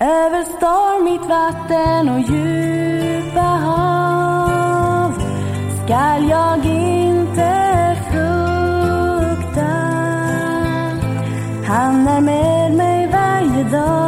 Över stormigt vatten och djupa hav skall jag inte frukta. Han är med mig varje dag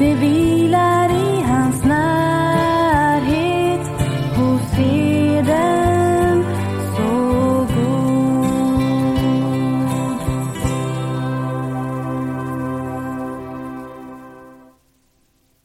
te.